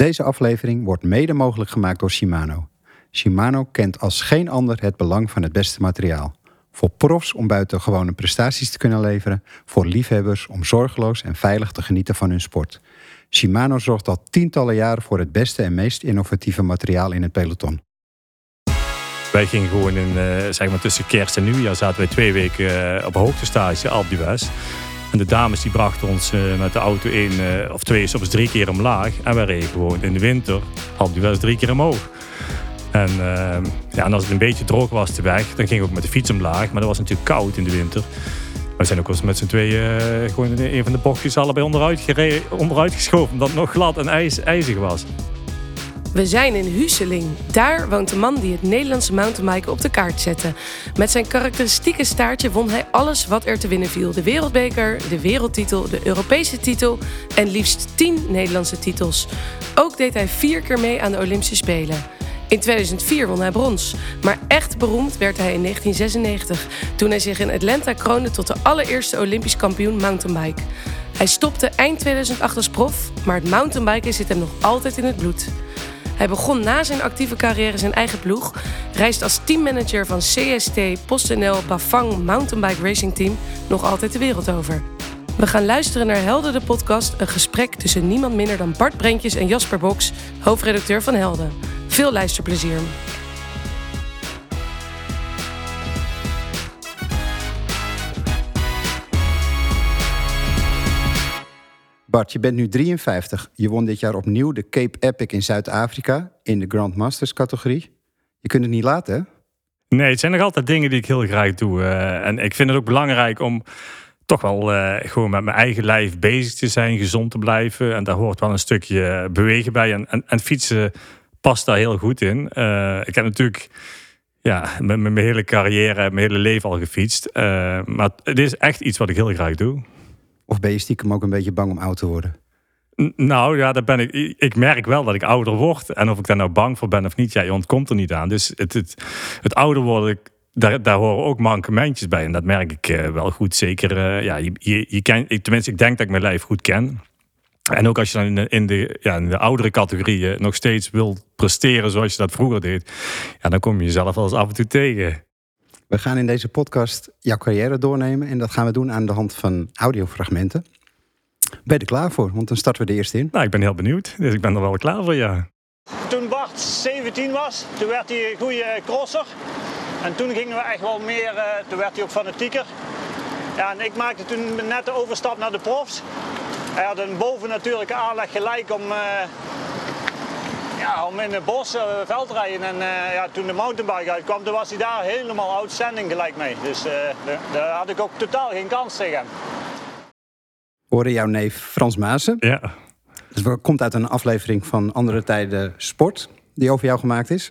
Deze aflevering wordt mede mogelijk gemaakt door Shimano. Shimano kent als geen ander het belang van het beste materiaal. Voor profs om buitengewone prestaties te kunnen leveren, voor liefhebbers om zorgeloos en veilig te genieten van hun sport. Shimano zorgt al tientallen jaren voor het beste en meest innovatieve materiaal in het peloton. Wij gingen gewoon in, uh, zeg maar tussen kerst en nieuwjaar zaten wij twee weken uh, op hoogtestage, Alpe d'Huez. En de dames die brachten ons uh, met de auto één of twee, soms drie keer omlaag. En wij reden gewoon in de winter Alpe d'Huez drie keer omhoog. En, ja, en als het een beetje droog was de weg, dan ging ik ook met de fiets omlaag. Maar dat was natuurlijk koud in de winter. We zijn ook eens met z'n tweeën gewoon in een van de bochtjes allebei onderuit, onderuit geschoven. Omdat het nog glad en ijzig was. We zijn in Huseling. Daar woont de man die het Nederlandse mountainbiken op de kaart zette. Met zijn karakteristieke staartje won hij alles wat er te winnen viel. De wereldbeker, de wereldtitel, de Europese titel en liefst 10 Nederlandse titels. Ook deed hij vier keer mee aan de Olympische Spelen. In 2004 won hij brons, maar echt beroemd werd hij in 1996 toen hij zich in Atlanta kroonde tot de allereerste Olympisch kampioen mountainbike. Hij stopte eind 2008 als prof, maar het mountainbiken zit hem nog altijd in het bloed. Hij begon na zijn actieve carrière zijn eigen ploeg, reist als teammanager van CST PostNL Bafang Mountainbike Racing Team nog altijd de wereld over. We gaan luisteren naar Helden de podcast, een gesprek tussen niemand minder dan Bart Brentjes en Jasper Boks, hoofdredacteur van Helden. Veel luisterplezier. Bart, je bent nu 53. Je won dit jaar opnieuw de Cape Epic in Zuid-Afrika in de Grand Masters categorie. Je kunt het niet laten, hè? Nee, het zijn nog altijd dingen die ik heel graag doe. Uh, en ik vind het ook belangrijk om toch wel uh, gewoon met mijn eigen lijf bezig te zijn, gezond te blijven. En daar hoort wel een stukje bewegen bij. En, en, en fietsen past daar heel goed in. Ik heb natuurlijk ja, met mijn hele carrière, mijn hele leven al gefietst. maar het is echt iets wat ik heel graag doe. Of ben je stiekem ook een beetje bang om oud te worden? Nou ja, daar ben ik. Ik merk wel dat ik ouder word. En of ik daar nou bang voor ben of niet, ja, je ontkomt er niet aan. Dus het, het, het ouder worden, daar, daar horen ook mankementjes bij. En dat merk ik uh, wel goed. Zeker, uh, ja, je, je, ken, tenminste, ik denk dat ik mijn lijf goed ken. En ook als je dan in de, in de, ja, in de oudere categorieën nog steeds wil presteren zoals je dat vroeger deed, ja, dan kom je jezelf wel eens af en toe tegen. We gaan in deze podcast jouw carrière doornemen. En dat gaan we doen aan de hand van audiofragmenten. Ben je er klaar voor? Want dan starten we de eerste in. Nou, ik ben heel benieuwd. Dus ik ben er wel klaar voor, ja. Toen Bart 17 was, toen werd hij een goede crosser. En toen gingen we echt wel meer, uh, toen werd hij ook fanatieker. Ja, en ik maakte toen net de overstap naar de profs. Hij had een bovennatuurlijke aanleg gelijk om, uh, ja, om in het bos uh, veld rijden. En uh, ja, toen de mountainbike uitkwam, toen was hij daar helemaal outstanding gelijk mee. Dus uh, daar had ik ook totaal geen kans tegen. Hoorde jouw neef Frans Maassen? Ja. Dus komt uit een aflevering van Andere Tijden Sport, die over jou gemaakt is.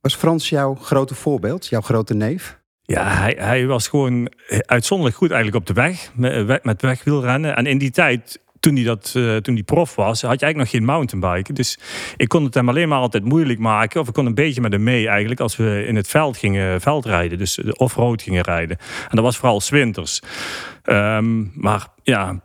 Was Frans jouw grote voorbeeld, jouw grote neef? Ja, hij, hij was gewoon uitzonderlijk goed eigenlijk op de weg, met, met wegwielrennen. En in die tijd toen hij, dat, uh, toen hij prof was, had je eigenlijk nog geen mountainbike. Dus ik kon het hem alleen maar altijd moeilijk maken. Of ik kon een beetje met hem mee eigenlijk als we in het veld gingen veldrijden. Dus de off-road gingen rijden. En dat was vooral winters. Um, maar ja,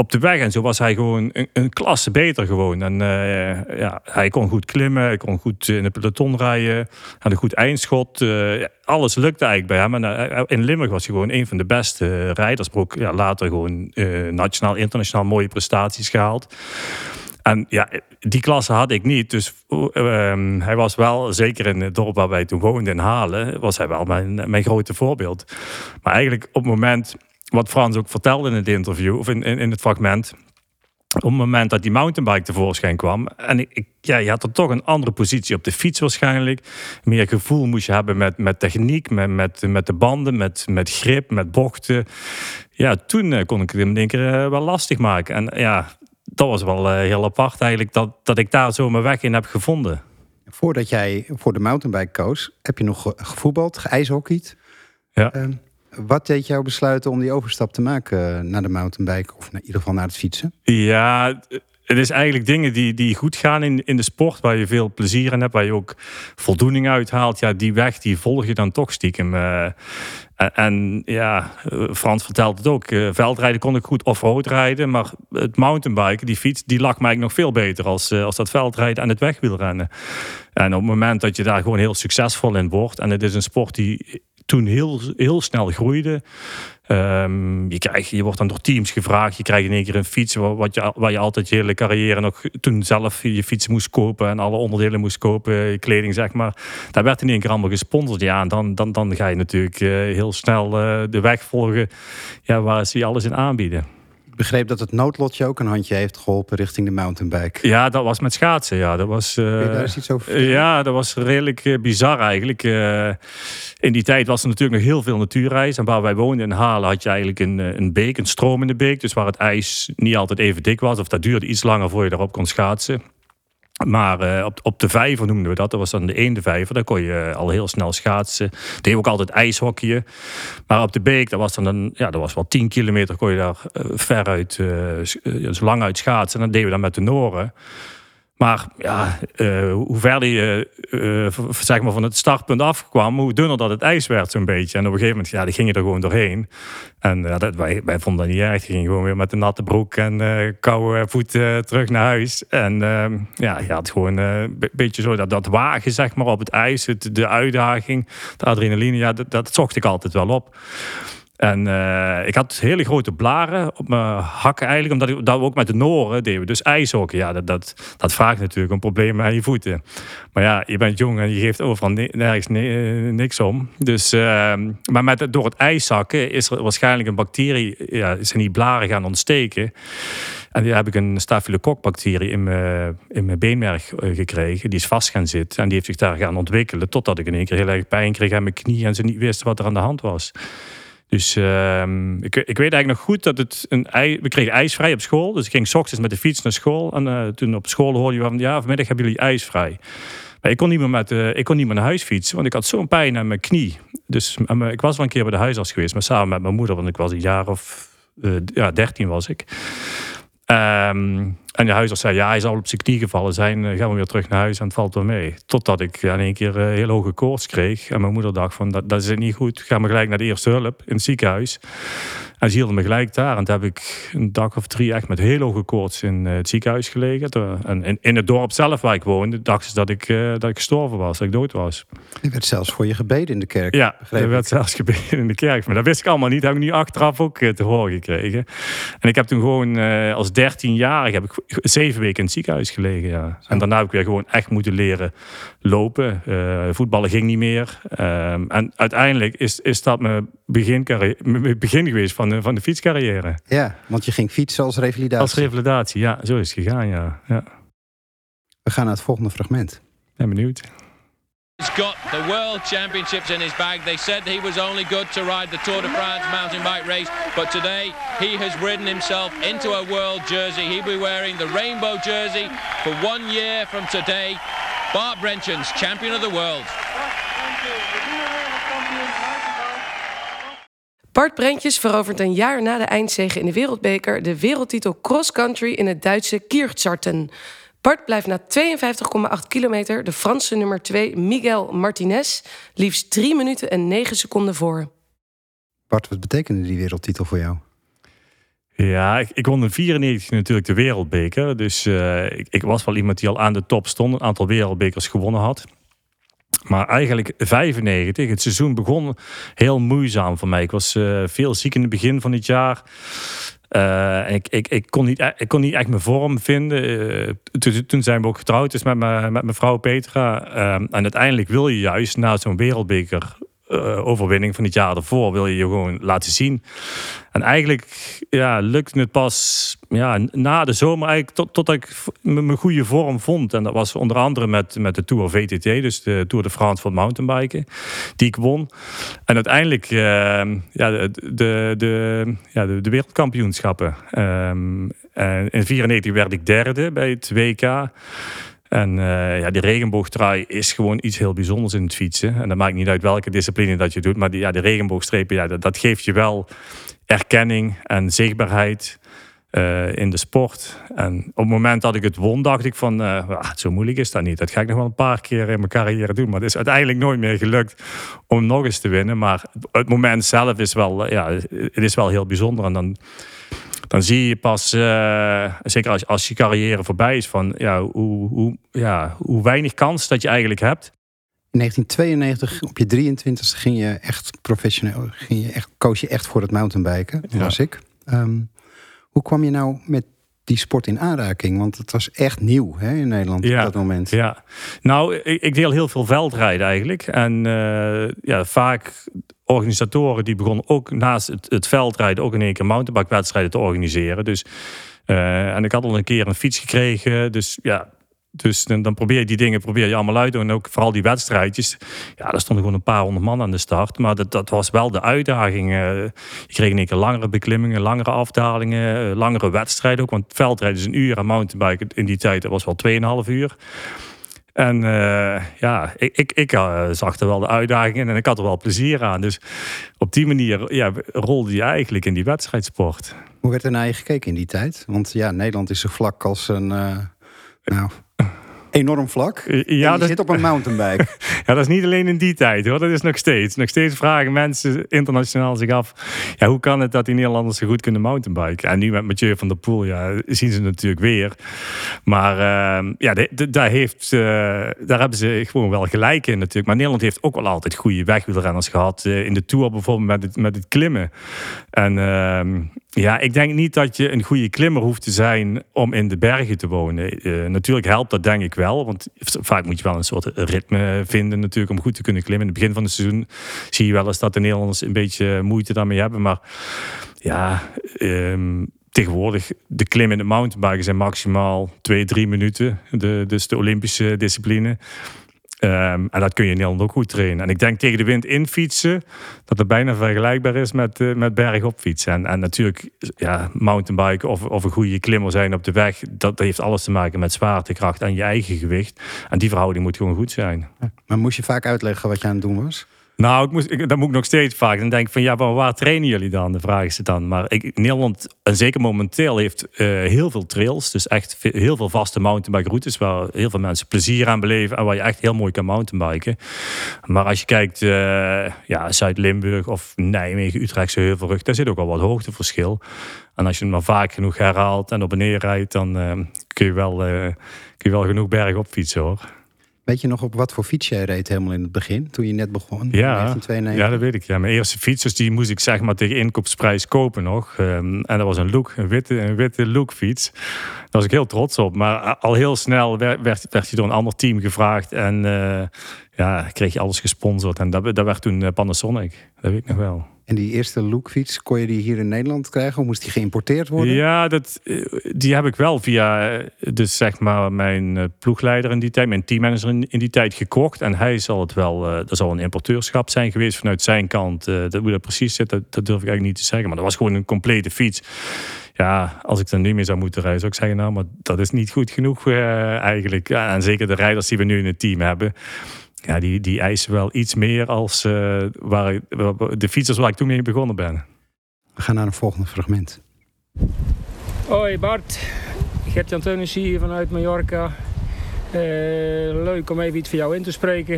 op de weg en zo was hij gewoon een, een klasse beter gewoon. En uh, ja, hij kon goed klimmen, hij kon goed in het peloton rijden, had een goed eindschot. Uh, alles lukte eigenlijk bij hem. En uh, in Limburg was hij gewoon een van de beste rijders. Ook ja, later gewoon nationaal, internationaal mooie prestaties gehaald. En ja, die klasse had ik niet. Dus ehm, hij was wel, zeker in het dorp waar wij toen woonden in Halen, was hij wel mijn, mijn grote voorbeeld. Maar eigenlijk op het moment wat Frans ook vertelde in het interview, of in, in, in het fragment. Op het moment dat die mountainbike tevoorschijn kwam. En ik, ja, je had er toch een andere positie op de fiets waarschijnlijk. Meer gevoel moest je hebben met, met techniek, met, met, met de banden, met, met grip, met bochten. Ja, toen uh, kon ik het in één keer uh, wel lastig maken. En ja, dat was wel uh, heel apart eigenlijk dat, dat ik daar zo mijn weg in heb gevonden. Voordat jij voor de mountainbike koos, heb je nog gevoetbald, geijshockeyd? Ja. Ehm, wat deed jou besluiten om die overstap te maken eh, naar de mountainbike of in ieder geval naar het fietsen? Ja, het is eigenlijk dingen die, die goed gaan in, in de sport, waar je veel plezier in hebt, waar je ook voldoening uithaalt. Ja, die weg die volg je dan toch stiekem. Uh, En, en ja, eh, Frans vertelt het ook. eh, veldrijden kon ik goed off-road rijden. Maar het mountainbiken, die fiets, die lag mij nog veel beter als, eh, als dat veldrijden en het wegwielrennen. En op het moment dat je daar gewoon heel succesvol in wordt. En het is een sport die toen heel, heel snel groeide. Ehm, je, krijgt, je wordt dan door teams gevraagd. Je krijgt in één keer een fiets wat je, waar je altijd je hele carrière nog toen zelf je fiets moest kopen en alle onderdelen moest kopen, je kleding zeg maar. Daar werd in één keer allemaal gesponsord. Ja, en dan, dan, dan ga je natuurlijk eh, heel snel eh, de weg volgen ja, waar ze je alles in aanbieden. Ik begreep dat het noodlotje ook een handje heeft geholpen richting de mountainbike. Ja, dat was met schaatsen. Ja, dat was. je daar iets over? Ja, dat was redelijk eh, bizar eigenlijk. Eh, in die tijd was er natuurlijk nog heel veel natuurreis. En waar wij woonden in Halen had je eigenlijk een, een beek, een stroom in de beek. Dus waar het ijs niet altijd even dik was. Of dat duurde iets langer voor je daarop kon schaatsen. Maar eh, op, op de vijver noemden we dat. Dat was dan de eende vijver. Daar kon je eh, al heel snel schaatsen. Deed ook altijd ijshockeyen. Maar op de beek, dat was dan een, ja, dat was wel 10 kilometer. Kon je daar eh, veruit, s- eh, zo lang uit schaatsen. En dat deden we dan met de Noren. Maar ja, eh, hoe verder je eh, zeg maar van het startpunt afkwam, hoe dunner dat het ijs werd zo'n beetje. En op een gegeven moment, ja, die gingen er gewoon doorheen. En dat, wij, wij vonden dat niet erg. Die gingen gewoon weer met een natte broek en eh koude voeten terug naar huis. En ehm, ja, je had gewoon een be- beetje zo dat, dat wagen, zeg maar, op het ijs. Het, de uitdaging, de adrenaline, ja, dat, dat zocht ik altijd wel op. En eh, ik had hele grote blaren op mijn hakken eigenlijk. Omdat ik, dat ook met de Noren deden. Dus ijshokken, ja, dat, dat, dat vraagt natuurlijk een probleem aan je voeten. Maar ja, je bent jong en je geeft overal nergens eh, niks om. Dus, eh, maar met, door het ijszakken is er waarschijnlijk een bacterie... Ja, zijn die blaren gaan ontsteken. En die heb ik een staphylococcus-bacterie in mijn, in mijn beenmerg eh, gekregen. Die is vast gaan zitten en die heeft zich daar gaan ontwikkelen. Totdat ik in één keer heel erg pijn kreeg aan mijn knie... en ze niet wisten wat er aan de hand was. Dus ehm, ik, ik weet eigenlijk nog goed dat het een ij, we kregen ijsvrij op school. Dus ik ging 's ochtends met de fiets naar school. En eh, toen op school hoorde je van ja, vanmiddag hebben jullie ijsvrij. Maar ik kon niet meer, met, eh, ik kon niet meer naar huis fietsen, want ik had zo'n pijn aan mijn knie. Dus eh, ik was wel een keer bij de huisarts geweest, maar samen met mijn moeder, want ik was een jaar of ja, 13 was ik. Ehm, en de huisarts zei, ja, hij zal op knie gevallen zijn. Eh, gaan we weer terug naar huis en het valt wel mee. Totdat ik in één keer eh, heel hoge koorts kreeg. En mijn moeder dacht van, dat, dat is niet goed. Ga maar gelijk naar de eerste hulp in het ziekenhuis. En ze hielden me gelijk daar. En toen heb ik een dag of drie echt met heel hoge koorts in eh, het ziekenhuis gelegen. En in, in het dorp zelf waar ik woonde, dachten ze dat ik, dat ik gestorven was, dat ik dood was. Er werd zelfs voor je gebeden in de kerk. Ja, er werd zelfs gebeden in de kerk. Maar dat wist ik allemaal niet. Dat heb ik nu achteraf ook te horen gekregen. En ik heb toen gewoon als 13-jarig heb ik zeven weken in het ziekenhuis gelegen. Ja. En daarna heb ik weer gewoon echt moeten leren lopen. Eh, voetballen ging niet meer. Ehm, en uiteindelijk is, is dat mijn begin, mijn begin geweest van de, van de fietscarrière. Ja, want je ging fietsen als revalidatie. Als revalidatie, ja. Zo is het gegaan, ja. ja. We gaan naar het volgende fragment. Ben benieuwd. He's got the World Championships in his bag. They said he was only good to ride the Tour de France mountain bike race, but today he has ridden himself into a world jersey. He'll be wearing the rainbow jersey for one year from today. Bart Brenchens, champion of the world. Bart Brentjes verovert een jaar na de eindzege in de Wereldbeker de wereldtitel cross country in het Duitse Kirchzarten. Bart blijft na 52,8 kilometer de Franse nummer 2 Miguel Martinez liefst 3 minuten en 9 seconden voor. Bart, wat betekende die wereldtitel voor jou? Ja, ik, ik won in 94 natuurlijk de wereldbeker. Dus eh, ik, ik was wel iemand die al aan de top stond. Een aantal wereldbekers gewonnen had. Maar eigenlijk 95, het seizoen begon heel moeizaam voor mij. Ik was eh, veel ziek in het begin van het jaar. Eh, ik, ik, ik, kon niet, e- ik kon niet echt mijn vorm vinden. Eh, toen, toen zijn we ook getrouwd dus met, mijn, met mijn vrouw Petra. Eh, en uiteindelijk wil je juist na zo'n wereldbeker eh, overwinning van het jaar ervoor... wil je je gewoon laten zien. En eigenlijk ja, lukte het pas ja, na de zomer eigenlijk tot, totdat ik mijn goede vorm vond. En dat was onder andere met, met de Tour VTT, dus de Tour de France van mountainbiken, die ik won. En uiteindelijk eh, ja, de, de, ja, de, wereldkampioenschappen. Ehm, in 94 werd ik derde bij het WK. En eh, ja, die regenboogtrui is gewoon iets heel bijzonders in het fietsen. En dat maakt niet uit welke discipline dat je doet. Maar die, ja, de regenboogstrepen, ja, dat, geeft je wel erkenning en zichtbaarheid. eh, in de sport. En op het moment dat ik het won, dacht ik van, uh, zo moeilijk is dat niet. Dat ga ik nog wel een paar keer in mijn carrière doen. Maar het is uiteindelijk nooit meer gelukt om nog eens te winnen. Maar het moment zelf is wel, ja, het is wel heel bijzonder. En dan, dan zie je pas, uh, zeker als, als je carrière voorbij is, van ja, hoe, hoe, ja, hoe weinig kans dat je eigenlijk hebt. In 1992, op je 23 ging je echt professioneel, ging je echt, koos je echt voor het mountainbiken, dat was ik. Um, hoe kwam je nou met die sport in aanraking? Want het was echt nieuw hè, in Nederland ja, op dat moment. Ja, nou, ik, ik deel heel veel veldrijden eigenlijk. En uh, ja, vaak organisatoren die begonnen ook naast het, het veldrijden ook in één keer mountainbikewedstrijden te organiseren. Dus, uh, en ik had al een keer een fiets gekregen. Dus ja, dus dan, dan, probeer je die dingen probeer je allemaal uit. En ook vooral die wedstrijdjes. Ja, daar stonden gewoon een paar honderd man aan de start. Maar dat, dat was wel de uitdaging. Uh, je kreeg in één keer langere beklimmingen, langere afdalingen, uh, langere wedstrijden ook. Want veldrijden is een uur en mountainbiken in die tijd was wel 2,5 uur. En uh, ja, ik, ik, ik zag er wel de uitdaging in en ik had er wel plezier aan. Dus op die manier ja, rolde je eigenlijk in die wedstrijdsport. Hoe werd er naar je gekeken in die tijd? Want ja, Nederland is zo vlak als een... nou, enorm vlak. Ja, je dat zit op een mountainbike. ja, dat is niet alleen in die tijd hoor. Dat is nog steeds. Nog steeds vragen mensen internationaal zich af. Ja, hoe kan het dat die Nederlanders zo goed kunnen mountainbiken? En nu met Mathieu van der Poel, ja, zien ze natuurlijk weer. Maar uh, ja, daar, heeft, uh, daar hebben ze gewoon wel gelijk in natuurlijk. Maar Nederland heeft ook wel altijd goede wegwielrenners gehad. Uh, in de Tour bijvoorbeeld met het, met het klimmen. En ehm, ja, ik denk niet dat je een goede klimmer hoeft te zijn om in de bergen te wonen. Uh, natuurlijk helpt dat denk ik wel. Want vaak moet je wel een soort ritme vinden natuurlijk om goed te kunnen klimmen. In het begin van het seizoen zie je wel eens dat de Nederlanders een beetje moeite daarmee hebben. Maar ja, um, tegenwoordig de klim in de mountainbiken zijn maximaal twee, drie minuten. De, dus de Olympische discipline. Um, en dat kun je in Nederland ook goed trainen. En ik denk tegen de wind in fietsen, dat het bijna vergelijkbaar is met, uh, met bergop fietsen. En, en natuurlijk, ja, mountainbiken of, of een goede klimmer zijn op de weg, dat, heeft alles te maken met zwaartekracht en je eigen gewicht. En die verhouding moet gewoon goed zijn. Maar moest je vaak uitleggen wat je aan het doen was? Nou, ik dat moet ik nog steeds vaak. Dan denk ik van, ja, waar trainen jullie dan? De vraag is het dan. Maar Nederland, en zeker momenteel, heeft uh, heel veel trails. Dus echt heel veel vaste mountainbike routes waar heel veel mensen plezier aan beleven. En waar je echt heel mooi kan mountainbiken. Maar als je kijkt, uh, ja, Zuid-Limburg of Nijmegen, Utrechtse Heuvelrug, daar zit ook al wat hoogteverschil. En als je het maar vaak genoeg herhaalt en op en neer rijdt, dan uh, kun, je wel, kun je wel genoeg bergen op fietsen hoor. Weet je nog op wat voor fiets jij reed helemaal in het begin, toen je net begon? Ja, ja dat weet ik. Ja. Mijn eerste fietsers die moest ik zeg maar tegen inkoopsprijs kopen nog. Um, en dat was een look, een witte, een witte look fiets. Daar was ik heel trots op. Maar al heel snel werd, werd, werd je door een ander team gevraagd. En uh, ja, kreeg je alles gesponsord. En dat, dat werd toen eh, Panasonic. Dat weet ik nog wel. En die eerste lookfiets, kon je die hier in Nederland krijgen? Of moest die geïmporteerd worden? Ja, dat, eh, die heb ik wel via dus zeg maar mijn ploegleider in die tijd, mijn teammanager in, die tijd gekocht. En hij zal het wel, er zal een importeurschap zijn geweest vanuit zijn kant. Dat, hoe dat precies zit, dat, dat, durf ik eigenlijk niet te zeggen. Maar dat was gewoon een complete fiets. Ja, als ik er nu mee zou moeten rijden, zou ik zeggen, nou, maar dat is niet goed genoeg eigenlijk. Ja, en zeker de rijders die we nu in het team hebben ja, die, die eisen wel iets meer als uh, waar, de fietsers waar ik toen mee begonnen ben. We gaan naar een volgende fragment. Hoi Bart, Gert-Jan Teunis hier vanuit Mallorca. Uh, leuk om even iets voor jou in te spreken.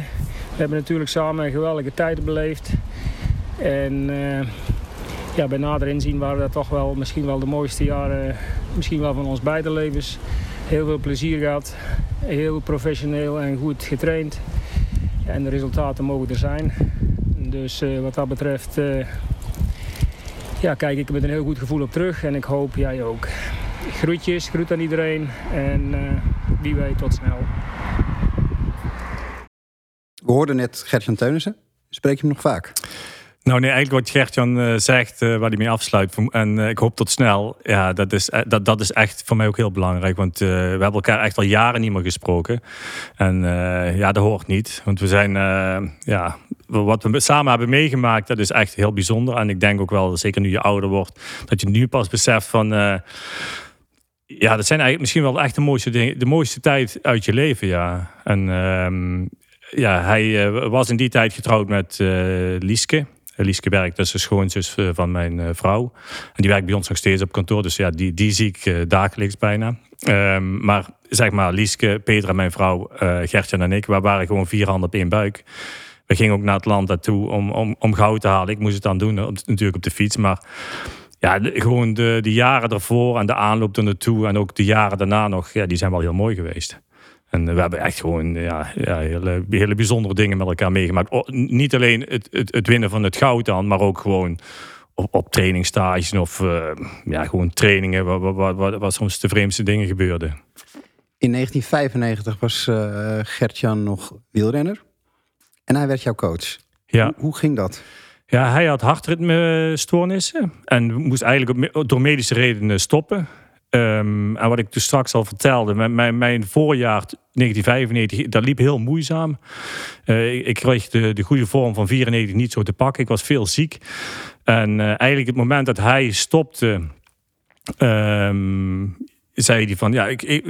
We hebben natuurlijk samen een geweldige tijd beleefd. En uh, ja, bij nader inzien waren dat toch wel misschien wel de mooiste jaren misschien wel van ons beide levens. Heel veel plezier gehad, heel professioneel en goed getraind en de resultaten mogen er zijn. Dus uh, wat dat betreft uh, ja, kijk ik met een heel goed gevoel op terug en ik hoop jij ook. Groetjes, groet aan iedereen en uh, wie weet tot snel. We hoorden net Gertjan Teunissen. Spreek je hem nog vaak? Nou nee, eigenlijk wat Gertjan uh, zegt, uh, waar hij mee afsluit. En uh, ik hoop tot snel. Ja, dat is, dat, dat is echt voor mij ook heel belangrijk. Want we hebben elkaar echt al jaren niet meer gesproken. En ja, dat hoort niet. Want we zijn, ja, wat we samen hebben meegemaakt, dat is echt heel bijzonder. En ik denk ook wel, zeker nu je ouder wordt, dat je nu pas beseft van ja, dat zijn eigenlijk misschien wel echt de mooiste dingen, de mooiste tijd uit je leven, ja. En ehm, ja, hij was in die tijd getrouwd met Lieske. Lieske werkt, dat is de schoonzus van mijn vrouw. En die werkt bij ons nog steeds op kantoor. Dus ja, die, die zie ik dagelijks bijna. Ehm, maar zeg maar, Lieske, Petra, mijn vrouw, Gertjan en ik, we waren gewoon vier handen op één buik. We gingen ook naar het land naartoe om, om, om goud te halen. Ik moest het dan doen, natuurlijk op de fiets. Maar ja, gewoon de, de jaren ervoor en de aanloop er naartoe en ook de jaren daarna nog, ja, die zijn wel heel mooi geweest. En we hebben echt gewoon ja, ja, hele, hele bijzondere dingen met elkaar meegemaakt. niet alleen het, het, het, winnen van het goud dan, maar ook gewoon op, op trainingstages of uh, ja, gewoon trainingen waar, waar, waar, waar, soms de vreemdste dingen gebeurden. In 1995 was uh, Gertjan nog wielrenner en hij werd jouw coach. Ja. Hoe, hoe ging dat? Ja, hij had hartritmestoornissen en moest eigenlijk door medische redenen stoppen. Um, en wat ik dus straks al vertelde, mijn, mijn, voorjaar 1995, dat liep heel moeizaam. Uh, ik kreeg de, de goede vorm van 94 niet zo te pakken. Ik was veel ziek. En uh, eigenlijk het moment dat hij stopte, um, zei hij van, ja, ik, uh,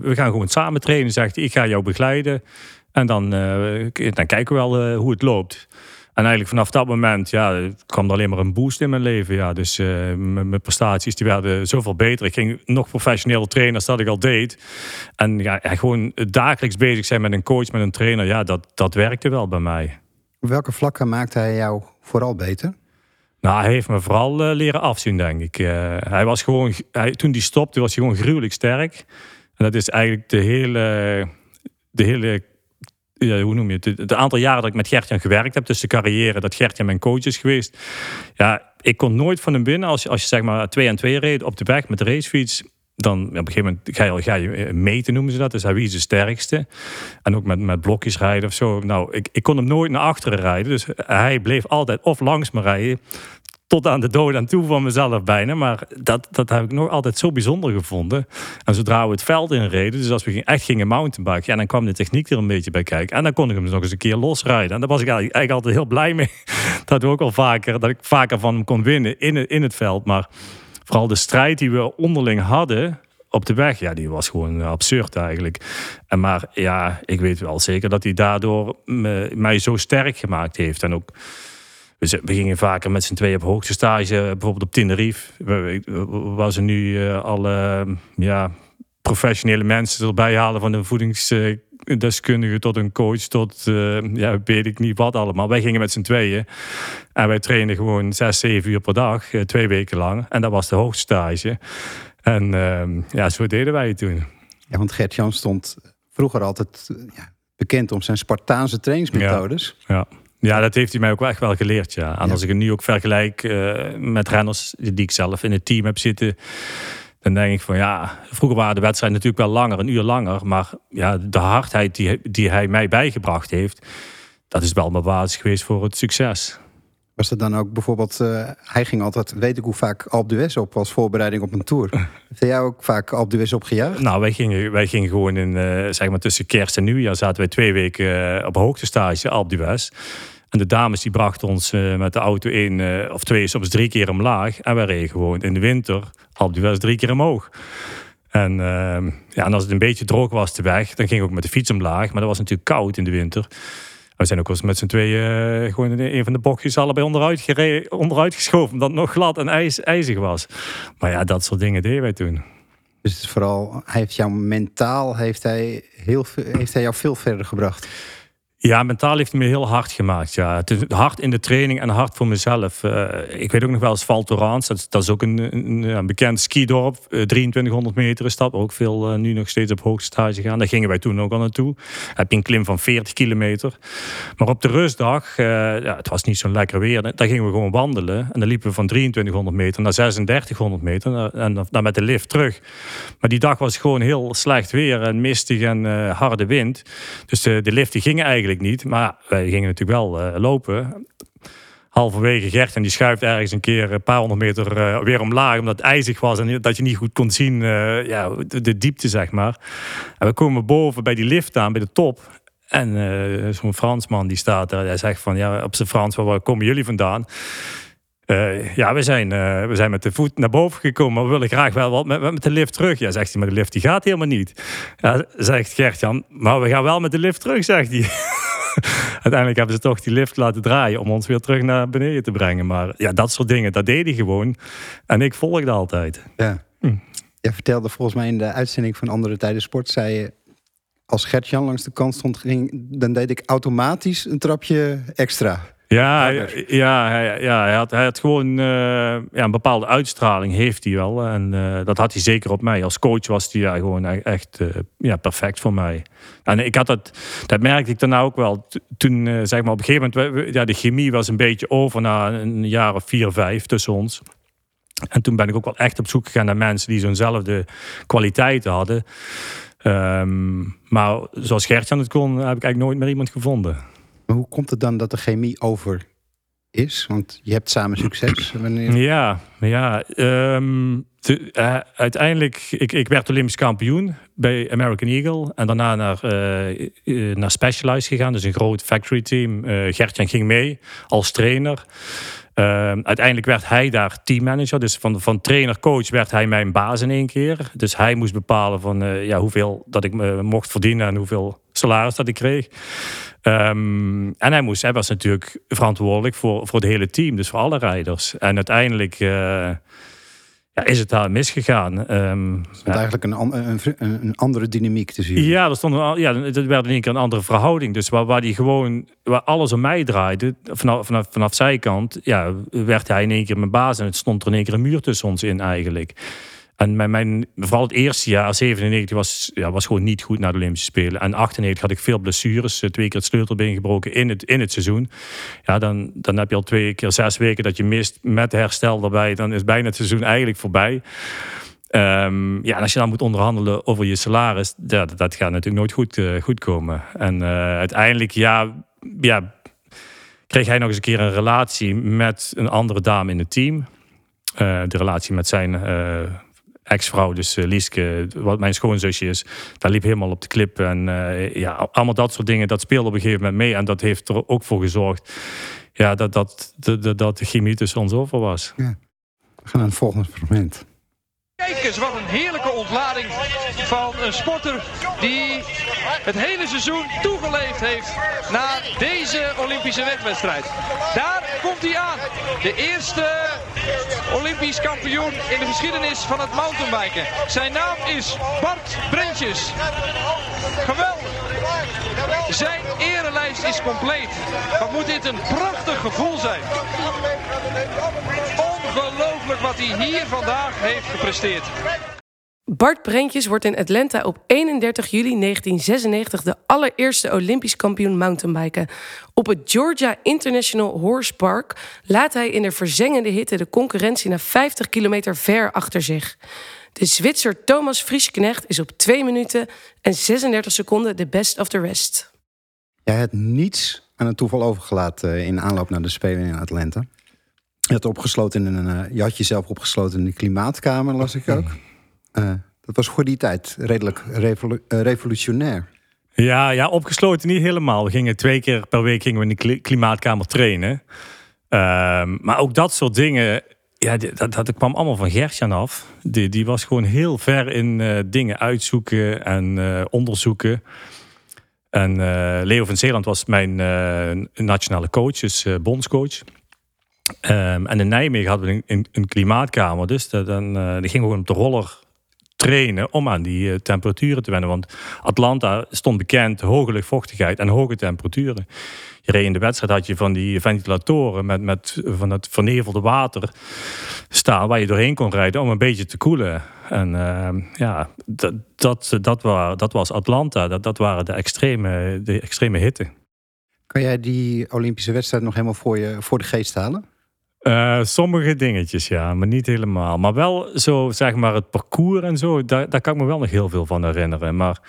we gaan gewoon samen trainen. Zegt ik ga jou begeleiden. En dan, dan kijken we wel hoe het loopt. En eigenlijk vanaf dat moment ja, kwam er alleen maar een boost in mijn leven. Ja. Dus uh, mijn prestaties die werden zoveel beter. Ik ging nog professioneel trainen als dat ik al deed. En ja, gewoon dagelijks bezig zijn met een coach, met een trainer, ja, dat, dat werkte wel bij mij. Op welke vlakken maakte hij jou vooral beter? Nou, hij heeft me vooral uh, leren afzien, denk ik. Uh, hij was gewoon, hij, toen hij stopte, was hij gewoon gruwelijk sterk. En dat is eigenlijk de hele, de hele ja, hoe noem je het? Het aantal jaren dat ik met Gertjan gewerkt heb, dus de carrière dat Gertjan mijn coach is geweest. Ja, ik kon nooit van hem binnen als, als je zeg maar twee en twee reed op de weg met de racefiets. Dan op een gegeven moment ga je, ga je eh, meten, noemen ze dat. Dus hij wie is de sterkste. En ook met, met blokjes rijden of zo. Nou, ik, ik kon hem nooit naar achteren rijden. Dus hij bleef altijd of langs me rijden tot aan de dood aan toe van mezelf bijna. Maar dat, dat heb ik nog altijd zo bijzonder gevonden. En zodra we het veld inreden, dus als we echt gingen mountainbiken, ja, dan kwam de techniek er een beetje bij kijken. En dan kon ik hem dus nog eens een keer losrijden. En daar was ik eigenlijk, altijd heel blij mee. Dat we ook al vaker, dat ik vaker van hem kon winnen in het, in het veld. Maar vooral de strijd die we onderling hadden, op de weg, ja, die was gewoon absurd eigenlijk. En maar ja, ik weet wel zeker dat hij daardoor mij zo sterk gemaakt heeft. En ook we, we gingen vaker met z'n tweeën op hoogtestage, bijvoorbeeld op Tenerife. Waar ze nu uh, alle ja, professionele mensen erbij halen van een voedingsdeskundige tot een coach, tot uh, ja, weet ik niet wat allemaal. Wij gingen met z'n tweeën en wij trainden gewoon zes, zeven uur per dag, twee weken lang. En dat was de hoogtestage. En uh, ja, zo deden wij het toen. Ja, want Gert-Jan stond vroeger altijd ja, bekend om zijn Spartaanse trainingsmethodes. ja. ja. Ja, dat heeft hij mij ook echt wel geleerd. Ja. En als ik het nu ook vergelijk uh, met renners die ik zelf in het team heb zitten. Dan denk ik van ja, vroeger waren de wedstrijden natuurlijk wel langer, een uur langer. Maar ja, de hardheid die, die hij mij bijgebracht heeft, dat is wel mijn basis geweest voor het succes. Was er dan ook bijvoorbeeld, uh, hij ging altijd, weet ik hoe vaak Alp d'Huez op als voorbereiding op een tour. Heeft jij ook vaak Alp d'Huez opgejaagd? Nou, wij gingen, wij gingen gewoon in, uh, zeg maar tussen kerst en nieuwjaar zaten wij twee weken uh, op hoogtestage Alp d'Huez. En de dames die brachten ons met de auto één of twee, soms drie keer omlaag. En wij reden gewoon in de winter Alp d'Huez drie keer omhoog. En, ja, en als het een beetje droog was de weg, dan ging ik ook met de fiets omlaag. Maar dat was natuurlijk koud in de winter. We zijn ook eens met z'n tweeën uh, gewoon in een van de bochtjes allebei onderuit, gereden, onderuit geschoven. Omdat het nog glad en ijs, ijzig was. Maar ja, dat soort dingen deden wij toen. Dus vooral, hij heeft jou mentaal, heeft hij, heel, heeft hij jou veel verder gebracht? Ja, mentaal heeft hij me heel hard gemaakt. Ja. Het is hard in de training en hard voor mezelf. Uh, ik weet ook nog wel eens Val Thorens. Dat, dat, is ook een, een, een bekend skidorp. Uh, 2300 meter is dat. Ook veel uh, nu nog steeds op hoogte gaan. Daar gingen wij toen ook al naartoe. heb je een klim van 40 kilometer. Maar op de rustdag, eh, ja, het was niet zo lekker weer. Daar gingen we gewoon wandelen. En dan liepen we van 2300 meter naar 3600 meter. En dan met de lift terug. Maar die dag was gewoon heel slecht weer. En mistig en harde wind. Dus de, de lift die gingen eigenlijk niet. Maar wij gingen natuurlijk wel uh, lopen. Halverwege Gert en die schuift ergens een keer een paar honderd meter uh, weer omlaag. Omdat het ijzig was en dat je niet goed kon zien uh, ja, de, diepte, zeg maar. En we komen boven bij die lift aan, bij de top. En zo'n Fransman die staat daar. Hij zegt van, ja, op zijn Frans, waar komen jullie vandaan? Ja, we zijn, we zijn met de voet naar boven gekomen, maar we willen graag wel wat met, met de lift terug. Ja, zegt hij, maar de lift die gaat helemaal niet. Ja, zegt Gertjan, maar we gaan wel met de lift terug, zegt hij. uiteindelijk hebben ze toch die lift laten draaien om ons weer terug naar beneden te brengen. Maar ja, dat soort dingen, dat deed hij gewoon. En ik volgde altijd. Ja. Hm. Jij vertelde volgens mij in de uitzending van Andere Tijden Sport, zei je, als Gert-Jan langs de kant stond, ging, dan deed ik automatisch een trapje extra. Ja, Harder. ja, hij, ja hij, had, hij had gewoon eh, ja, een bepaalde uitstraling, heeft hij wel. En eh, dat had hij zeker op mij. Als coach was hij ja, gewoon e- echt eh, ja, perfect voor mij. En ik had dat, dat merkte ik daarna ook wel. Toen, zeg maar, op een gegeven moment, ja, de chemie was een beetje over na een jaar of vier, vijf tussen ons. En toen ben ik ook wel echt op zoek gegaan naar mensen die zo'nzelfde kwaliteiten hadden. Ehm, maar zoals Gertjan het kon, heb ik eigenlijk nooit meer iemand gevonden. Maar hoe komt het dan dat de chemie over is? Want je hebt samen succes. Wanneer... Ja, ja. ehm, eh, uiteindelijk, ik, ik werd Olympisch kampioen bij American Eagle. En daarna naar, eh, naar Specialized gegaan, dus een groot factory team. Eh Gertjan ging mee als trainer. Ehm, uiteindelijk werd hij daar teammanager. Dus van, van trainer-coach werd hij mijn baas in één keer. Dus hij moest bepalen van, ja, hoeveel dat ik me mocht verdienen en hoeveel salaris dat ik kreeg. Ehm, en hij, moest, hij was natuurlijk verantwoordelijk voor, voor het hele team, dus voor alle rijders. En uiteindelijk eh, ja, is het daar misgegaan. Er stond eigenlijk een, an- een, een, andere dynamiek te zien. ja, er stond een, ja, er werd in één keer een andere verhouding. Dus waar, waar die gewoon, waar alles om mij draaide, vanaf, vanaf, vanaf zijkant, ja, werd hij in één keer mijn baas. En het stond er in één keer een muur tussen ons in eigenlijk. En mijn, mijn, vooral het eerste jaar, 97, was, ja, was gewoon niet goed naar de Olympische Spelen. En 98 had ik veel blessures, eh, twee keer het sleutelbeen gebroken in het, in het seizoen. Ja, dan, dan heb je al twee keer zes weken dat je mist met herstel erbij. Dan is bijna het seizoen eigenlijk voorbij. Ehm, ja, en als je dan moet onderhandelen over je salaris, dat, dat gaat natuurlijk nooit goed, eh, goed komen. En eh, uiteindelijk, ja, ja, kreeg hij nog eens een keer een relatie met een andere dame in het team. De relatie met zijn ex-vrouw, dus eh, Lieske, wat mijn schoonzusje is, daar liep helemaal op de klip. En eh, ja, allemaal dat soort dingen, dat speelde op een gegeven moment mee. En dat heeft er ook voor gezorgd ja, dat, dat, dat, dat, de chemie tussen ons over was. We gaan naar het volgende fragment. Kijk eens, wat een heerlijke ontlading van een sporter die het hele seizoen toegeleefd heeft naar deze Olympische wegwedstrijd. Daar komt hij aan. De eerste Olympisch kampioen in de geschiedenis van het mountainbiken. Zijn naam is Bart Brentjes. Geweldig. Zijn erelijst is compleet. Wat moet dit een prachtig gevoel zijn. Ongelooflijk wat hij hier vandaag heeft gepresteerd. Bart Brentjes wordt in Atlanta op 31 juli 1996 de allereerste Olympisch kampioen mountainbiken. Op het Georgia International Horse Park laat hij in de verzengende hitte de concurrentie naar 50 kilometer ver achter zich. De Zwitser Thomas Friesknecht is op 2 minuten en 36 seconden de best of the rest. Jij hebt niets aan het toeval overgelaten eh, in aanloop naar de Spelen in Atlanta. Je had, opgesloten in een, eh, je had jezelf opgesloten in de klimaatkamer, las ik ook. Eh, dat was voor die tijd redelijk revolu- eh, revolutionair. Ja, ja, opgesloten niet helemaal. We gingen twee keer per week gingen we in de kli- klimaatkamer trainen. Ehm, maar ook dat soort dingen, ja, dat, dat kwam allemaal van Gertjan af. Die, die was gewoon heel ver in dingen uitzoeken en onderzoeken. En Leo van Zeeland was mijn nationale coach, dus bondscoach. Ehm, en in Nijmegen hadden we een, een, klimaatkamer. Dus dan, eh, die gingen we op de roller trainen om aan die eh, temperaturen te wennen. Want Atlanta stond bekend, hoge luchtvochtigheid en hoge temperaturen. Je reed in de wedstrijd had je van die ventilatoren met, met van het vernevelde water staan waar je doorheen kon rijden om een beetje te koelen. En ehm, ja, dat, dat, dat, wa- dat was Atlanta. Dat, dat waren de extreme, de extreme hitte. Kan jij die Olympische wedstrijd nog helemaal voor, je, voor de geest halen? Eh, sommige dingetjes, ja, maar niet helemaal. Maar wel zo, zeg maar, het parcours en zo, daar, kan ik me wel nog heel veel van herinneren. Maar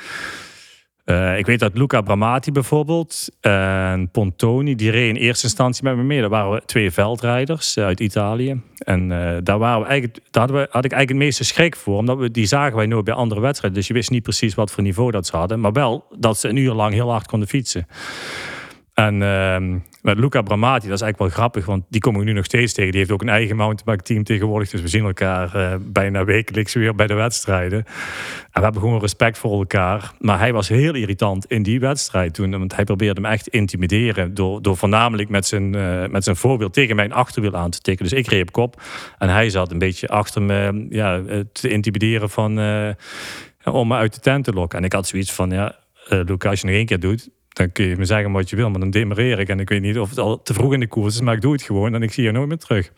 eh, ik weet dat Luca Bramati bijvoorbeeld en Pontoni, die reden in eerste instantie met me mee. Daar waren we twee veldrijders eh, uit Italië. En daar, waren we eigenlijk, daar hadden we, had ik eigenlijk het meeste schrik voor, omdat we, die zagen wij nooit bij andere wedstrijden. Dus je wist niet precies wat voor niveau dat ze hadden. Maar wel dat ze een uur lang heel hard konden fietsen. En ehm, Met Luca Bramati, dat is eigenlijk wel grappig, want die kom ik nu nog steeds tegen. Die heeft ook een eigen mountainbike team tegenwoordig. Dus we zien elkaar uh, bijna wekelijks weer bij de wedstrijden. En we hebben gewoon respect voor elkaar. Maar hij was heel irritant in die wedstrijd toen. Want hij probeerde hem echt te intimideren. Door, door voornamelijk met zijn, uh, met zijn voorbeeld tegen mijn achterwiel aan te tikken. Dus ik reed op kop. En hij zat een beetje achter me ja, te intimideren van, om me uit de tent te lokken. En ik had zoiets van, ja, Luca, als je nog één keer doet dan kun je me zeggen wat je wil, maar dan demereer ik. En ik weet niet of het al te vroeg in de koers is, maar ik doe het gewoon en ik zie je nooit meer terug.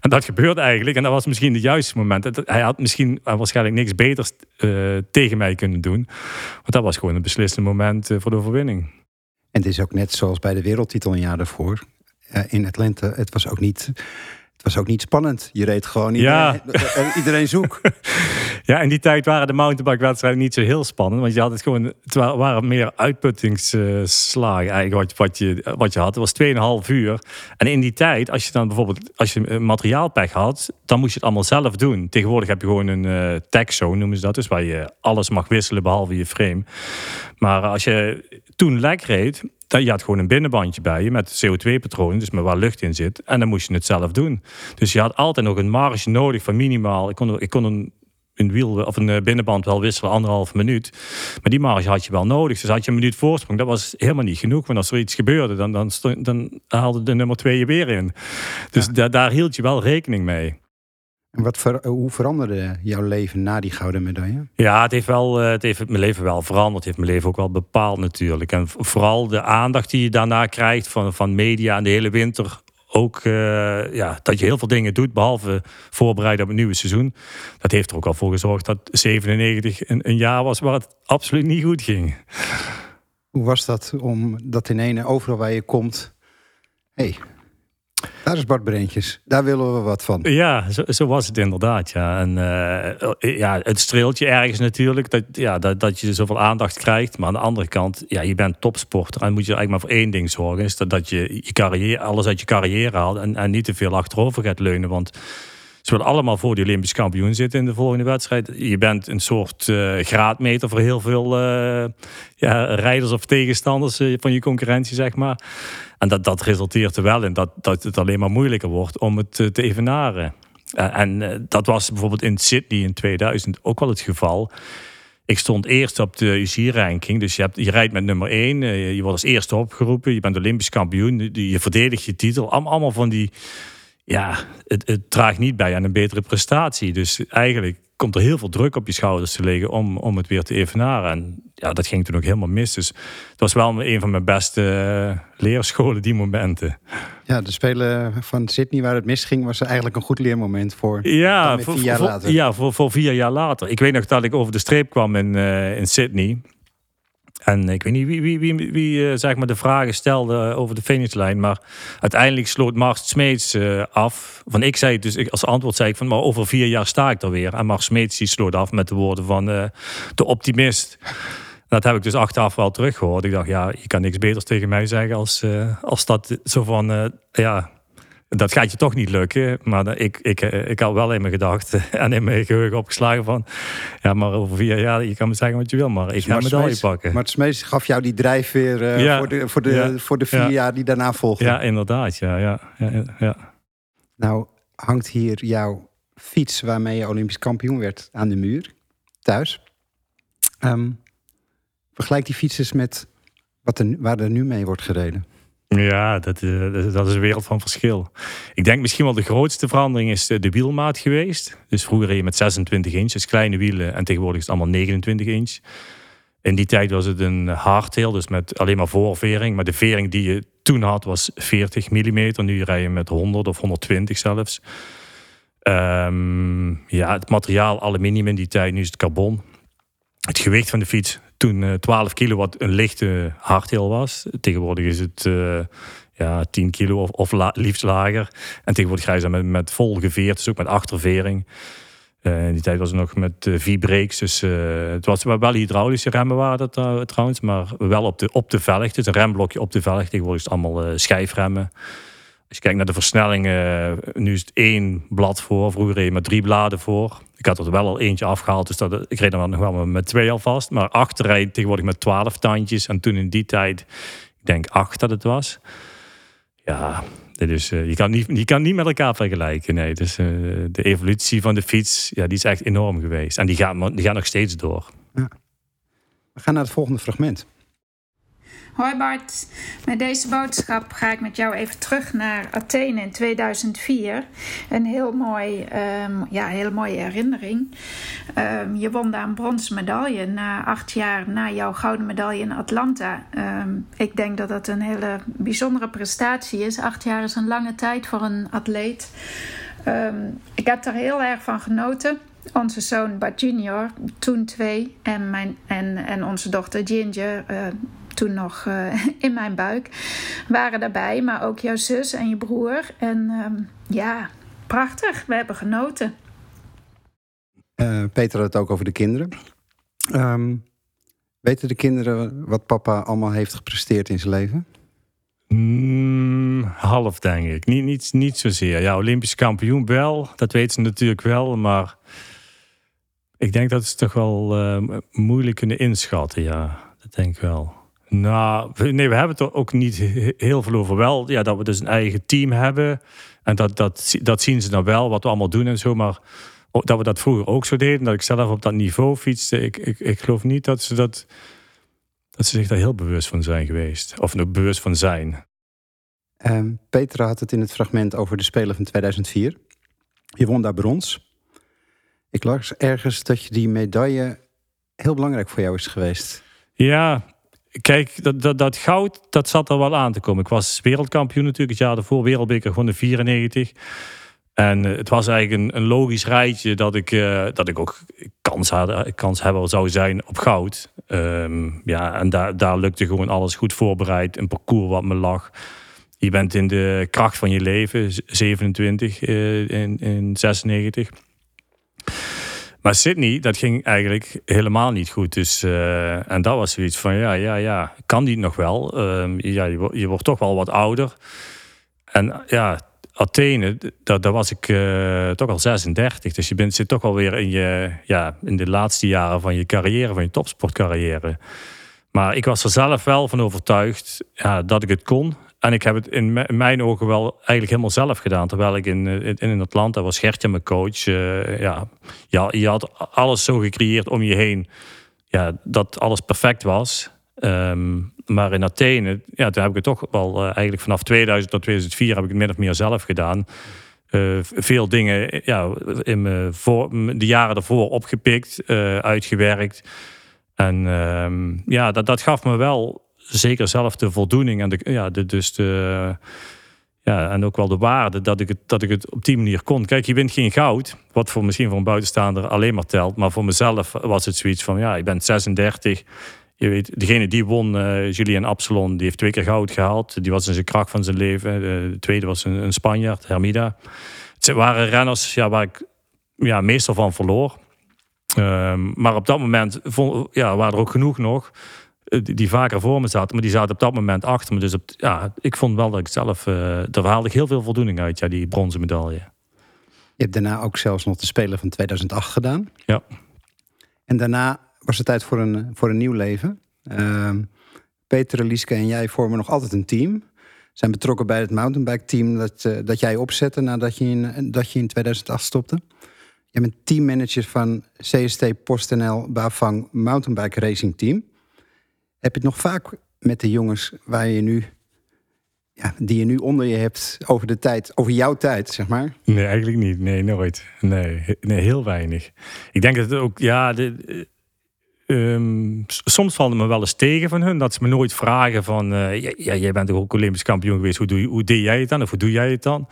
En dat gebeurde eigenlijk. En dat was misschien het juiste moment. Hij had misschien waarschijnlijk niks beters uh, tegen mij kunnen doen. Want dat was gewoon een beslissende moment uh, voor de overwinning. En het is ook net zoals bij de wereldtitel een jaar daarvoor. In Atlanta. Het was ook niet het was ook niet spannend. Je reed gewoon iedereen, ja. iedereen zoek. ja, in die tijd waren de mountainbike-wedstrijden niet zo heel spannend. Want je had het gewoon, het waren meer uitputtingsslagen eigenlijk wat, wat, je, wat je had. Het was 2,5 uur. En in die tijd, als je dan bijvoorbeeld als je materiaalpech had, dan moest je het allemaal zelf doen. Tegenwoordig heb je gewoon een uh, tech zone, noemen ze dat. Dus waar je alles mag wisselen behalve je frame. Maar als je toen lek reed, je had gewoon een binnenbandje bij je met CO2-patronen, dus met waar lucht in zit. En dan moest je het zelf doen. Dus je had altijd nog een marge nodig van minimaal. Ik kon, ik kon een, een wiel of een eh, binnenband wel wisselen, anderhalf minuut. Maar die marge had je wel nodig. Dus had je een minuut voorsprong, dat was helemaal niet genoeg. Want als er iets gebeurde, dan, dan, dan haalde de nummer twee je weer in. Dus daar hield je wel rekening mee. En wat ver, hoe veranderde jouw leven na die gouden medaille? Ja, het heeft, wel, eh, het heeft mijn leven wel veranderd. Het heeft mijn leven ook wel bepaald natuurlijk. En vooral de aandacht die je daarna krijgt van, van media en de hele winter. Ook uh, ja, dat je heel veel dingen doet, behalve voorbereiden op het nieuwe seizoen. Dat heeft er ook al voor gezorgd dat 97 een, een jaar was waar het absoluut niet goed ging. Hoe was dat om dat in ene overal waar je komt... hey, daar is Bart Breentjes. Daar willen we wat van. Ja, zo, zo was het inderdaad. Ja. En, uh, ja, het streelt je ergens natuurlijk dat, ja, dat, dat je zoveel aandacht krijgt. Maar aan de andere kant, ja, je bent topsporter. En moet je eigenlijk maar voor één ding zorgen. Is dat, dat je, je carrière, alles uit je carrière haalt. En, en niet te veel achterover gaat leunen. Want ze allemaal voor die Olympisch kampioen zitten in de volgende wedstrijd. Je bent een soort uh, graadmeter voor heel veel uh, ja, rijders of tegenstanders uh, van je concurrentie, zeg maar. En dat, dat resulteert er wel in dat, dat het alleen maar moeilijker wordt om het te evenaren. en dat was bijvoorbeeld in Sydney in 2000 ook wel het geval. Ik stond eerst op de UCI-ranking. Dus je, hebt, je rijdt met nummer 1. Je wordt als eerste opgeroepen. Je bent Olympisch kampioen. Je verdedigt je titel. Allemaal van die ja, het, het draagt niet bij aan een betere prestatie. Dus eigenlijk komt er heel veel druk op je schouders te liggen om, om het weer te evenaren. En ja, dat ging toen ook helemaal mis. Dus het was wel een van mijn beste uh, leerscholen, die momenten. Ja, de Spelen van Sydney waar het misging, was eigenlijk een goed leermoment voor ja, voor, vier jaar voor, later. Ja, voor, voor vier jaar later. Ik weet nog dat ik over de streep kwam in, uh, in Sydney. En ik weet niet wie, wie, wie, uh, zeg maar de vragen stelde over de finishlijn. Maar uiteindelijk sloot Mars Smeets uh, af. Van ik zei dus, als antwoord zei ik van, maar over vier jaar sta ik er weer. En Mars Smeets sloot af met de woorden van uh, de optimist. Dat heb ik dus achteraf wel teruggehoord. Ik dacht, ja, je kan niks beters tegen mij zeggen als, als dat zo van, ja, dat gaat je toch niet lukken. Maar ik, ik, ik had wel in mijn gedachten en in mijn geheugen opgeslagen van... Ja, maar over vier jaar, je kan me zeggen wat je wil, maar ik ga een medaille pakken. Maar het Smees gaf jou die drijfveer uh, ja, voor, de, voor, de, ja, voor de vier ja. jaar die daarna volgden. Ja, inderdaad. Ja, ja, ja, Nou, hangt hier jouw fiets waarmee je Olympisch kampioen werd aan de muur, thuis. Um, vergelijk die fietsers met wat er, waar er nu mee wordt gereden. Ja, dat, dat is een wereld van verschil. Ik denk misschien wel de grootste verandering is de wielmaat geweest. Dus vroeger reed je met 26 inch, dus kleine wielen. En tegenwoordig is het allemaal 29 inch. In die tijd was het een hardtail, dus met alleen maar voorvering. Maar de vering die je toen had was 40 mm. Nu rij je met 100 of 120 zelfs. Um, ja, het materiaal aluminium in die tijd, nu is het carbon. Het gewicht van de fiets toen uh, 12 kilo wat een lichte hardtail was. Tegenwoordig is het uh, ja, 10 kilo of, liefst lager. En tegenwoordig ga je met, met vol geveerd, dus ook met achtervering. Uh, in die tijd was het nog met uh, V-brakes. Dus het was wel hydraulische remmen waren dat trouwens. Maar wel op de, op de velg. Dus een remblokje op de velg. Tegenwoordig is het allemaal schijfremmen. Als je kijkt naar de versnellingen, nu is het één blad voor. Vroeger reed je met drie bladen voor. Ik had er wel al eentje afgehaald, dus dat, ik reed er nog wel met twee alvast. Maar achter rijd tegenwoordig met twaalf tandjes. En toen in die tijd, ik denk acht dat het was. Ja, dus, je, kan niet, kan niet met elkaar vergelijken. Nee. Dus, de evolutie van de fiets, ja, die is echt enorm geweest. En die gaat, die gaat nog steeds door. Ja. We gaan naar het volgende fragment. Hoi Bart, met deze boodschap ga ik met jou even terug naar Athene in 2004. Een heel mooi, um, ja, hele mooie herinnering. Um, je won daar een bronzen medaille na acht jaar na jouw gouden medaille in Atlanta. Um, ik denk dat dat een hele bijzondere prestatie is. Acht jaar is een lange tijd voor een atleet. ik heb daar heel erg van genoten onze zoon Bart Junior, toen twee, en, mijn, en, en onze dochter Ginger, uh, toen nog uh, in mijn buik, waren daarbij. Maar ook jouw zus en je broer. En um, ja, prachtig. We hebben genoten. Uh, Peter had het ook over de kinderen. Um, weten de kinderen wat papa allemaal heeft gepresteerd in zijn leven? Mm, half, denk ik. Niet, niet, niet zozeer. Ja, Olympisch kampioen wel. Dat weten ze natuurlijk wel. Maar ik denk dat ze toch wel uh, moeilijk kunnen inschatten. Ja, dat denk ik wel. Nou, nee, we hebben het er ook niet heel veel over. Wel, ja, dat we dus een eigen team hebben. En dat, dat, dat zien ze dan wel, wat we allemaal doen en zo. Maar dat we dat vroeger ook zo deden, dat ik zelf op dat niveau fietste. Ik, ik, ik geloof niet dat ze, dat, dat ze zich daar heel bewust van zijn geweest. Of nog bewust van zijn. Um, Petra had het in het fragment over de Spelen van 2004. Je won daar brons. Ik las ergens dat je die medaille heel belangrijk voor jou is geweest. Ja, kijk, dat, dat, dat goud, dat zat er wel aan te komen. Ik was wereldkampioen natuurlijk het jaar daarvoor, wereldbeker gewoon de 94. En eh, het was eigenlijk een, logisch rijtje dat ik, uh, dat ik ook kans, had, kans hebben zou zijn op goud. Um, ja, en daar, daar lukte gewoon alles goed voorbereid. Een parcours wat me lag. Je bent in de kracht van je leven, 27 uh, in, in 96. Maar Sydney, dat ging eigenlijk helemaal niet goed. Dus, uh, en dat was zoiets van, ja, ja, ja, kan die nog wel? Uh, ja, je, wordt toch wel wat ouder. En ja, Athene, daar, was ik uh, toch al 36. Dus je bent, zit toch alweer in, je, ja, in de laatste jaren van je carrière, van je topsportcarrière. Maar ik was er zelf wel van overtuigd ja, dat ik het kon. En ik heb het in, mijn ogen wel eigenlijk helemaal zelf gedaan. Terwijl ik in, in, in Atlanta was Gertje mijn coach. Uh, ja, ja, je had alles zo gecreëerd om je heen. Ja, dat alles perfect was. Um, maar in Athene, ja, toen heb ik het toch wel uh, eigenlijk vanaf 2000 tot 2004 heb ik het min of meer zelf gedaan. Veel dingen ja, in voor, de jaren ervoor opgepikt, uitgewerkt. En um, ja, dat, dat gaf me wel zeker zelf de voldoening en de, ja, de, dus de, ja, en ook wel de waarde dat ik, het, dat ik het op die manier kon. Kijk, je wint geen goud, wat voor misschien voor een buitenstaander alleen maar telt. Maar voor mezelf was het zoiets van, ja, ik ben 36. Je weet, degene die won, uh, Julien Absalon, die heeft twee keer goud gehaald. Die was in zijn kracht van zijn leven. De tweede was een, Spanjaard, Hermida. Het waren renners ja, waar ik ja, meestal van verloor. Um, maar op dat moment ja, waren er ook genoeg nog die, vaker voor me zaten, maar die zaten op dat moment achter me. Dus op, ja, ik vond wel dat ik zelf, uh, daar haalde ik heel veel voldoening uit, ja, die bronzen medaille. Je hebt daarna ook zelfs nog de Spelen van 2008 gedaan. Ja. En daarna was het tijd voor een, voor een nieuw leven. Uh, Peter, Lieske en jij vormen nog altijd een team. Zijn betrokken bij het mountainbike team dat, uh, dat jij opzette nadat je in, dat je in 2008 stopte. Je bent teammanager van CST PostNL Bavang Mountainbike Racing Team. Heb je het nog vaak met de jongens waar je nu, ja, die je nu onder je hebt over de tijd, over jouw tijd, zeg maar? Nee, eigenlijk niet. Nee, nooit. Nee, nee heel weinig. Ik denk dat het ook, ja, de, um, soms valt het me wel eens tegen van hun dat ze me nooit vragen van, uh, ja, jij bent toch ook Olympisch kampioen geweest, hoe, doe je, hoe deed jij het dan of hoe doe jij het dan?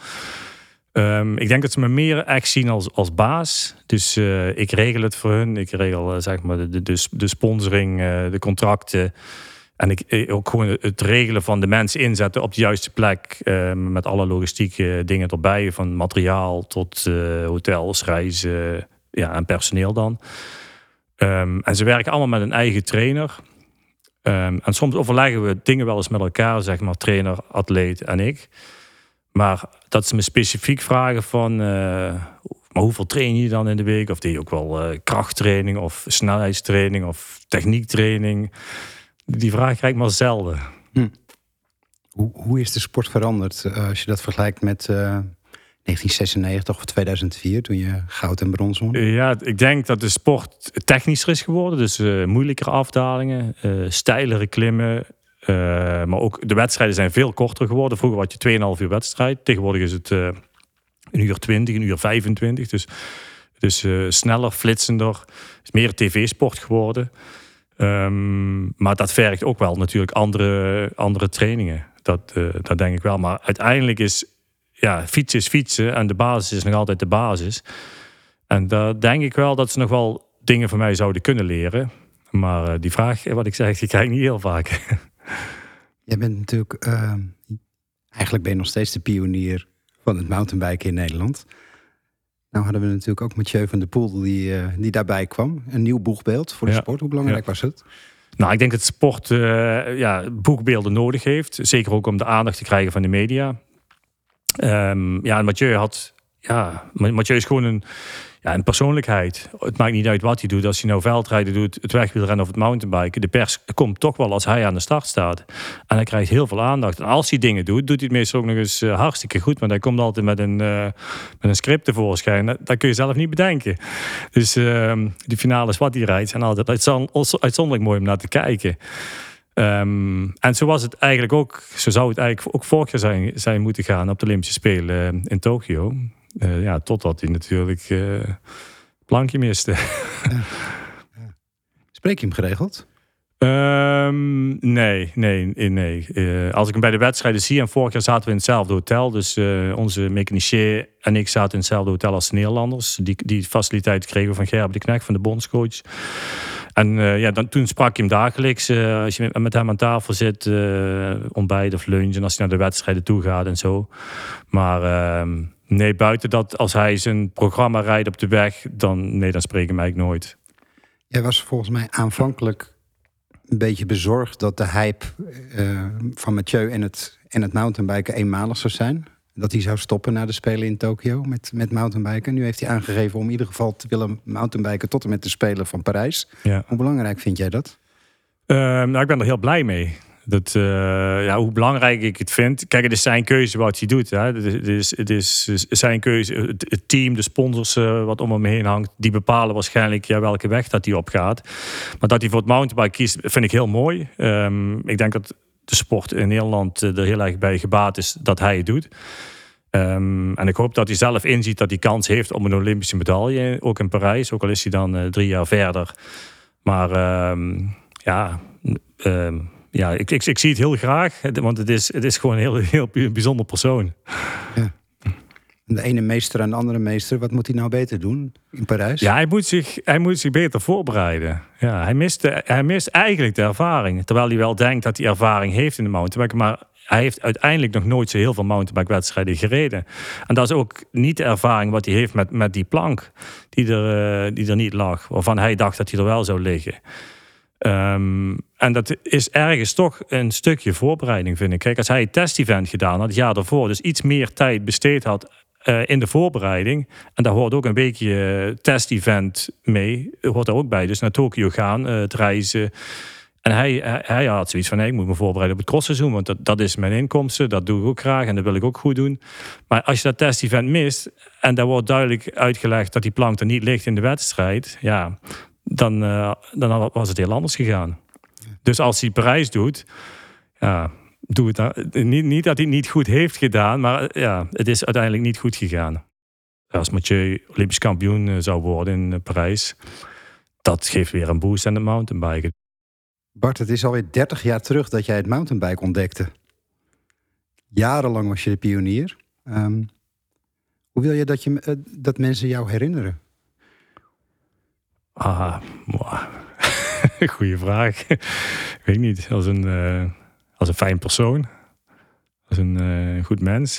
Um, ik denk dat ze me meer echt zien als, als baas. Dus uh, ik regel het voor hun. Ik regel uh, zeg maar de, de, sponsoring, uh, de contracten. En ik, ook gewoon het regelen van de mensen inzetten op de juiste plek. Ehm, met alle logistieke dingen erbij. Van materiaal tot hotels, reizen ja, en personeel dan. Um, en ze werken allemaal met een eigen trainer. en soms overleggen we dingen wel eens met elkaar, zeg maar, trainer, atleet en ik. Maar dat ze me specifiek vragen van... Uh, maar hoeveel train je dan in de week? Of deed je ook wel uh, krachttraining of snelheidstraining of techniektraining? Die vraag krijg ik maar zelden. Hm. Hoe, hoe is de sport veranderd eh, als je dat vergelijkt met eh, 1996 of 2004 toen je goud en brons won? Ja, ik denk dat de sport technischer is geworden. Dus eh, moeilijkere afdalingen, eh steilere klimmen. Eh, maar ook de wedstrijden zijn veel korter geworden. Vroeger had je 2,5 uur wedstrijd. Tegenwoordig is het eh, een uur 20, een uur 25. Dus is eh, sneller, flitsender. Is meer tv-sport geworden. Ehm, maar dat vergt ook wel natuurlijk andere, andere trainingen. Dat, dat denk ik wel. Maar uiteindelijk is ja, fietsen is fietsen. En de basis is nog altijd de basis. En daar denk ik wel dat ze nog wel dingen van mij zouden kunnen leren. Maar die vraag, wat ik zeg, die krijg ik niet heel vaak. Jij bent natuurlijk, eh, eigenlijk ben je nog steeds de pionier van het mountainbiken in Nederland. Nou hadden we natuurlijk ook Mathieu van der Poel die, eh, die daarbij kwam. Een nieuw boegbeeld voor de Ja. sport. Hoe belangrijk was het? nou, ik denk dat sport eh, ja, boekbeelden nodig heeft. Zeker ook om de aandacht te krijgen van de media. Ehm, ja, en Mathieu had... Ja, Ma- Mathieu is gewoon een, ja, een persoonlijkheid. Het maakt niet uit wat hij doet. Als hij nou veldrijden doet, het wegwielrennen of het mountainbiken. De pers komt toch wel als hij aan de start staat. En hij krijgt heel veel aandacht. En als hij dingen doet, doet hij het meestal ook nog eens eh, hartstikke goed. Want hij komt altijd met een, eh, met een script tevoorschijn. Dat, kun je zelf niet bedenken. Dus ehm de finales wat hij rijdt zijn altijd uitzon- uitzonderlijk mooi om naar te kijken. Ehm, en zo was het eigenlijk ook, zo zou het eigenlijk ook vorig jaar zijn, zijn moeten gaan op de Olympische Spelen eh, in Tokio. Eh, ja, totdat hij natuurlijk eh plankje miste. Spreek je hem geregeld? Ehm, nee, nee, eh, nee. Als ik hem bij de wedstrijden zie, en vorig jaar zaten we in hetzelfde hotel. Dus onze mechanicier en ik zaten in hetzelfde hotel als de Nederlanders. Die, die faciliteit kregen we van Gerben de Knecht, van de bondscoach. En ja, dan, toen sprak je hem dagelijks. als je met, met hem aan tafel zit, ontbijt of lunch. En als hij naar de wedstrijden toe gaat en zo. Maar ehm, nee, buiten dat, als hij zijn programma rijdt op de weg, dan, nee, dan spreek ik hem eigenlijk nooit. Jij was volgens mij aanvankelijk een beetje bezorgd dat de hype eh, van Mathieu en het, en het mountainbiken eenmalig zou zijn. Dat hij zou stoppen na de Spelen in Tokio met, met mountainbiken. Nu heeft hij aangegeven om in ieder geval te willen mountainbiken tot en met de Spelen van Parijs. Ja. Hoe belangrijk vind jij dat? Ehm, nou, ik ben er heel blij mee. Dat, eh, ja, hoe belangrijk ik het vind. Kijk, het is zijn keuze wat hij doet. Hè. Het, is, het, is, zijn keuze. Het, team, de sponsors eh, wat om hem heen hangt, die bepalen waarschijnlijk ja, welke weg dat hij opgaat. Maar dat hij voor het mountainbike kiest, vind ik heel mooi. Ehm, ik denk dat de sport in Nederland eh, er heel erg bij gebaat is dat hij het doet. Ehm, en ik hoop dat hij zelf inziet dat hij kans heeft op een Olympische medaille, ook in Parijs. Ook al is hij dan drie jaar verder. Maar ehm, ja, ja ik, ik, ik zie het heel graag, want het is, het is gewoon een heel, heel bijzonder persoon. De ene meester en de andere meester, wat moet hij nou beter doen in Parijs? Ja, hij moet zich, hij moet zich beter voorbereiden. Ja, hij, mist de, hij mist eigenlijk de ervaring. Terwijl hij wel denkt dat hij ervaring heeft in de mountainbike. Maar hij heeft uiteindelijk nog nooit zo heel veel mountainbike-wedstrijden gereden. En dat is ook niet de ervaring wat hij heeft met, met die plank die er, eh, die er niet lag. Waarvan hij dacht dat hij er wel zou liggen. Ehm, en dat is ergens toch een stukje voorbereiding, vind ik. Kijk, als hij het test-event gedaan had, het jaar daarvoor, dus iets meer tijd besteed had eh, in de voorbereiding. En daar hoort ook een beetje eh, test-event mee. Hoort daar ook bij. Dus naar Tokio gaan, eh, het reizen. En hij, hij, had zoiets van: ik moet me voorbereiden op het crossseizoen. Want dat, dat is mijn inkomsten. Dat doe ik ook graag en dat wil ik ook goed doen. Maar als je dat test-event mist. en daar wordt duidelijk uitgelegd dat die plank er niet ligt in de wedstrijd. ja, dan, dan was het heel anders gegaan. Dus als hij Parijs doet. ja, doe het dan. Niet, niet dat hij het niet goed heeft gedaan, maar eh, ja, het is uiteindelijk niet goed gegaan. Als Mathieu Olympisch kampioen eh, zou worden in eh, Parijs, dat geeft weer een boost aan de mountainbiken. Bart, het is alweer 30 jaar terug dat jij het mountainbike ontdekte. Jarenlang was je de pionier. Ehm, hoe wil je dat, je dat mensen jou herinneren? Ah. goeie vraag. Ik weet niet, als een, eh, als een fijn persoon, als een eh, goed mens.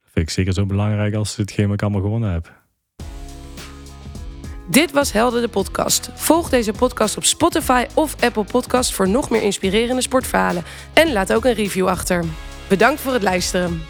Dat vind ik zeker zo belangrijk als hetgeen wat ik allemaal gewonnen heb. Dit was Helden de podcast. Volg deze podcast op Spotify of Apple Podcast voor nog meer inspirerende sportverhalen. En laat ook een review achter. Bedankt voor het luisteren.